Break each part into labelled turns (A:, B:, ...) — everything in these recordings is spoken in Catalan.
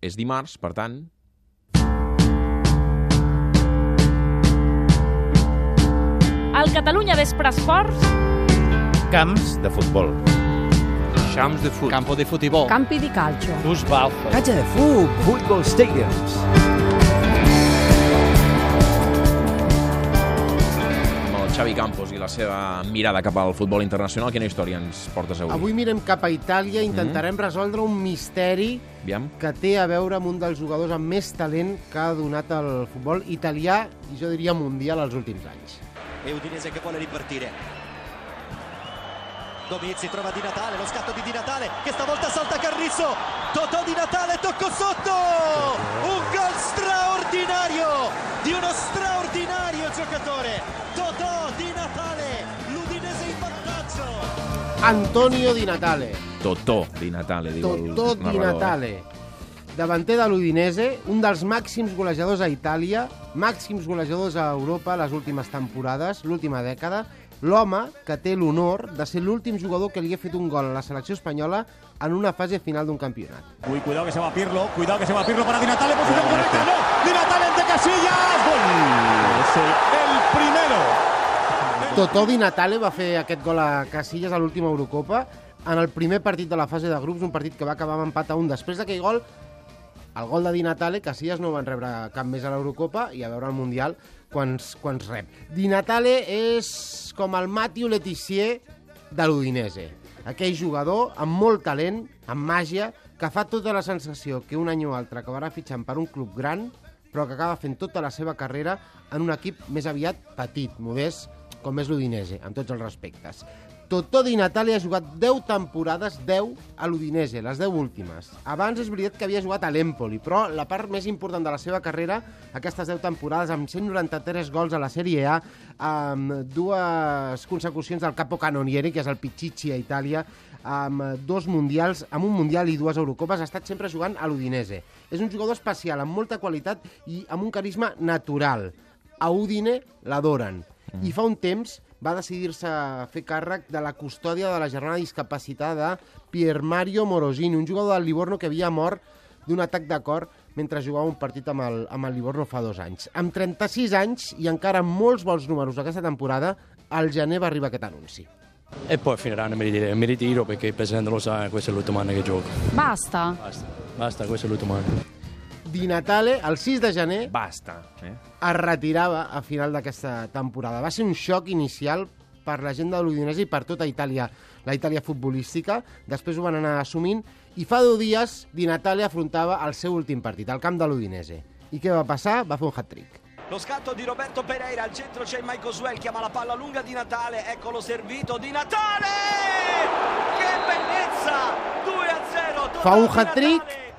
A: és dimarts, per tant...
B: Al Catalunya Vespre Esports,
C: Camps de futbol.
A: Champs de fut.
D: Campo di futebol.
E: Campi di calcio.
D: Fußball.
C: Catxa de fut, football stadiums.
A: Xavi Campos i la seva mirada cap al futbol internacional, quina història ens portes avui?
F: Avui mirem cap a Itàlia, intentarem
A: Mm.
F: resoldre un misteri
A: Aviam.
F: que té a veure amb un dels jugadors amb més talent que ha donat el futbol italià i jo diria mundial als últims anys.
G: e Udinese che vuole ripartire. Domizzi trova Di Natale, lo scatto di Di Natale che stavolta salta Carrizo. Totò Di Natale, tocco sotto! Un gol straordinario giocatore. Totò Di Natale, l'Udinese in vantaggio.
F: Antonio Di Natale,
A: Totó Di Natale, diu el
F: Totó Di
A: narrador.
F: Natale, davanter de l'Udinese, un dels màxims golejadors a Itàlia, màxims golejadors a Europa les últimes temporades, l'última dècada, l'home que té l'honor de ser l'últim jugador que li ha fet un gol a la selecció espanyola en una fase final d'un campionat.
H: Uy, cuidado que se va Pirlo, cuidado que se va Pirlo para Di Natale, posición correcta, no, Di Natale entre casillas, gol, es el, el primero.
F: Totó Di Natale va fer aquest gol a Casillas a l'última Eurocopa en el primer partit de la fase de grups, un partit que va acabar amb empat a un. Després d'aquell gol, el gol de Di Natale, Casillas no van rebre cap més a l'Eurocopa i a veure el Mundial quants, quants rep. Di Natale és com el Matthew Letizier de l'Udinese. Aquell jugador amb molt talent, amb màgia, que fa tota la sensació que un any o altre acabarà fitxant per un club gran, però que acaba fent tota la seva carrera en un equip més aviat petit, modest, com és l'Udinese, amb tots els respectes. Totó Di Natale ha jugat 10 temporades, 10 a l'Udinese, les 10 últimes. Abans és veritat que havia jugat a l'Empoli, però la part més important de la seva carrera, aquestes 10 temporades, amb 193 gols a la Sèrie A, amb dues consecucions del Capo Canonieri, que és el Pichichi a Itàlia, amb dos mundials, amb un mundial i dues Eurocopes, ha estat sempre jugant a l'Udinese. És un jugador especial, amb molta qualitat i amb un carisma natural. A Udine l'adoren. I fa un temps va decidir-se a fer càrrec de la custòdia de la germana discapacitada Pier Mario Morosini, un jugador del Livorno que havia mort d'un atac de cor mentre jugava un partit amb el, amb el Livorno fa dos anys. Amb 36 anys i encara amb molts bons números aquesta temporada, al gener va arribar aquest anunci.
I: E poi finiranno mi ritiro, mi ritiro perché il presidente lo sa, questo è l'ultimo anno che gioco.
B: basta.
I: Basta, basta, questo è l'ultimo anno.
F: Di Natale, el 6 de gener,
A: Basta. Eh?
F: es retirava a final d'aquesta temporada. Va ser un xoc inicial per la gent de l'Udinese i per tota Itàlia, la Itàlia futbolística. Després ho van anar assumint i fa 10 dies Di Natale afrontava el seu últim partit, al camp de l'Udinese. I què va passar? Va fer un hat-trick.
G: Lo scatto di Roberto Pereira, al centro c'è Michael Swell, chiama la palla lunga di Natale, eccolo servito di Natale! Che bellezza! 2 a 0!
F: Fa un hat-trick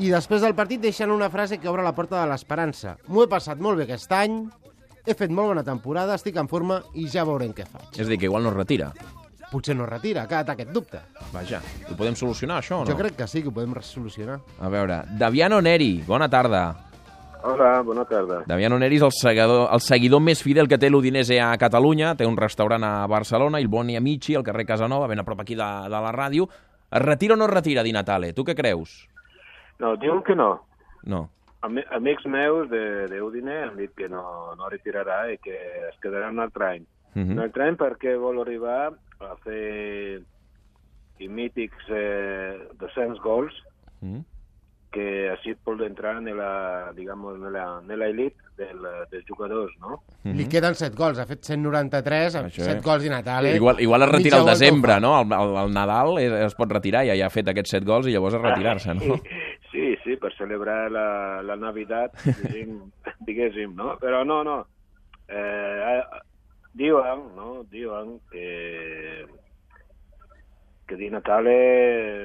F: i després del partit deixen una frase que obre la porta de l'esperança. M'ho he passat molt bé aquest any, he fet molt bona temporada, estic en forma i ja veurem què faig.
A: És a dir, que igual no es retira.
F: Potser no es retira, ha quedat aquest dubte.
A: Vaja, ho podem solucionar, això, o no?
F: Jo crec que sí, que ho podem solucionar.
A: A veure, Daviano Neri, bona tarda.
J: Hola, bona tarda.
A: Daviano Neri és el seguidor, el seguidor més fidel que té l'Udinese a Catalunya, té un restaurant a Barcelona, il Boni Amici, al carrer Casanova, ben a prop aquí de, de la ràdio. Es retira o no es retira, Di Natale? Tu què creus?
J: No, diuen que no.
A: No.
J: Ami amics meus de, de Udine han dit que no, no retirarà i que es quedarà un altre any.
A: Mhm.
J: Un altre any perquè vol arribar a fer i mítics eh, 200 gols
A: Mhm.
J: que així pot entrar en la, digamos, en la, en la elite del, dels jugadors, no?
A: Mhm.
F: Li queden 7 gols, ha fet 193, amb
A: Això,
F: 7
A: eh?
F: gols i Natale.
A: Igual, igual es retira
F: ho
A: desembre, no? Al, al, al Nadal es, es pot retirar, ja, ja ha fet aquests set gols i llavors es retirar-se, no?
J: Per celebrar la, la Navidad, diguéssim, diguéssim, no? Però no, no. Eh, diuen, no? Diuen que, que Di Natale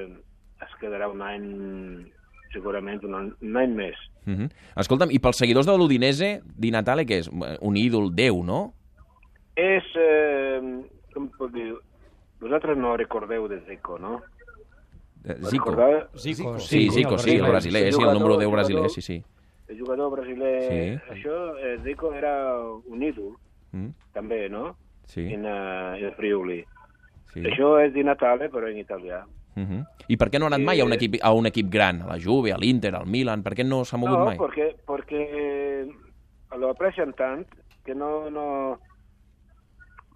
J: es quedarà un any, segurament un, any- un any més.
A: Uh -huh. Escolta'm, i pels seguidors de l'Udinese, Di Natale, què és? Un ídol, Déu, no?
J: És, eh, com puc dir, vosaltres no recordeu de Zico, no?
A: Eh, Zico.
D: Zico,
A: Sí, Zico, sí, el brasiler, sí, el número 10 brasiler, sí, sí.
J: El jugador brasiler,
A: Sí.
J: això, eh, Zico era un ídol,
A: Mm,
J: també, no?
A: sí,
J: In, uh, in Friuli.
A: sí.
J: Això és di Natale, però en italià.
A: Uh -huh. I per què no ha anat mai a un,
J: Eh,
A: equip, a un equip gran? A la Juve, a l'Inter, al Milan? Per què no s'ha mogut
J: no,
A: mai?
J: porque, porque lo aprecian tant que no, no,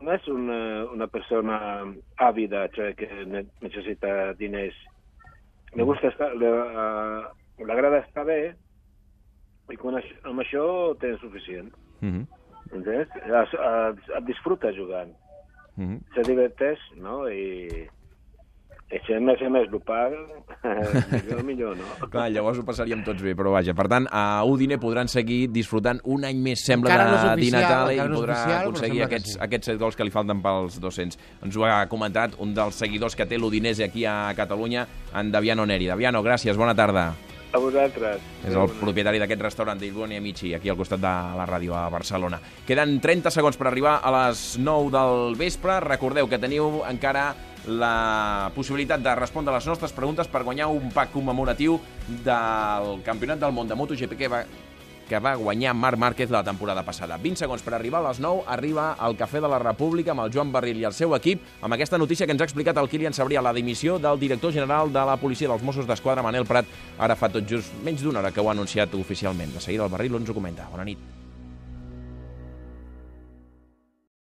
J: no és una, una persona àvida, cioè que ne- necessita diners. Le gusta estar, le, uh, l'agrada estar bé i quan això, amb això tens suficient.
A: Uh -huh.
J: Entens? Es, es, et disfruta jugant.
A: Uh -huh.
J: Se diverteix, no? I, si a més a més ho paguen, millor, millor, no?
A: Clar, llavors ho passaríem tots bé, però vaja. Per tant, a Udine podran seguir disfrutant un any més, sembla,
F: Encara no
A: de
F: oficial,
A: Dinatale
F: encara
A: i podrà
F: oficial,
A: aconseguir aquests,
F: sí.
A: aquests set gols que li falten pels 200. Ens ho ha comentat un dels seguidors que té l'Udinese aquí a Catalunya, en Daviano Neri. Daviano, gràcies, bona tarda.
J: A vosaltres.
A: És el propietari d'aquest restaurant d'Il Boni Amici, aquí al costat de la ràdio a Barcelona. Queden 30 segons per arribar a les 9 del vespre. Recordeu que teniu encara la possibilitat de respondre a les nostres preguntes per guanyar un pack commemoratiu del Campionat del Món de MotoGP que va, que va guanyar Marc Márquez la temporada passada. 20 segons per arribar a les 9, arriba al Cafè de la República amb el Joan Barril i el seu equip, amb aquesta notícia que ens ha explicat el Kilian Sabrià, la dimissió del director general de la policia dels Mossos d'Esquadra, Manel Prat, ara fa tot just menys d'una hora que ho ha anunciat oficialment. De seguida el Barril ens ho comenta. Bona nit.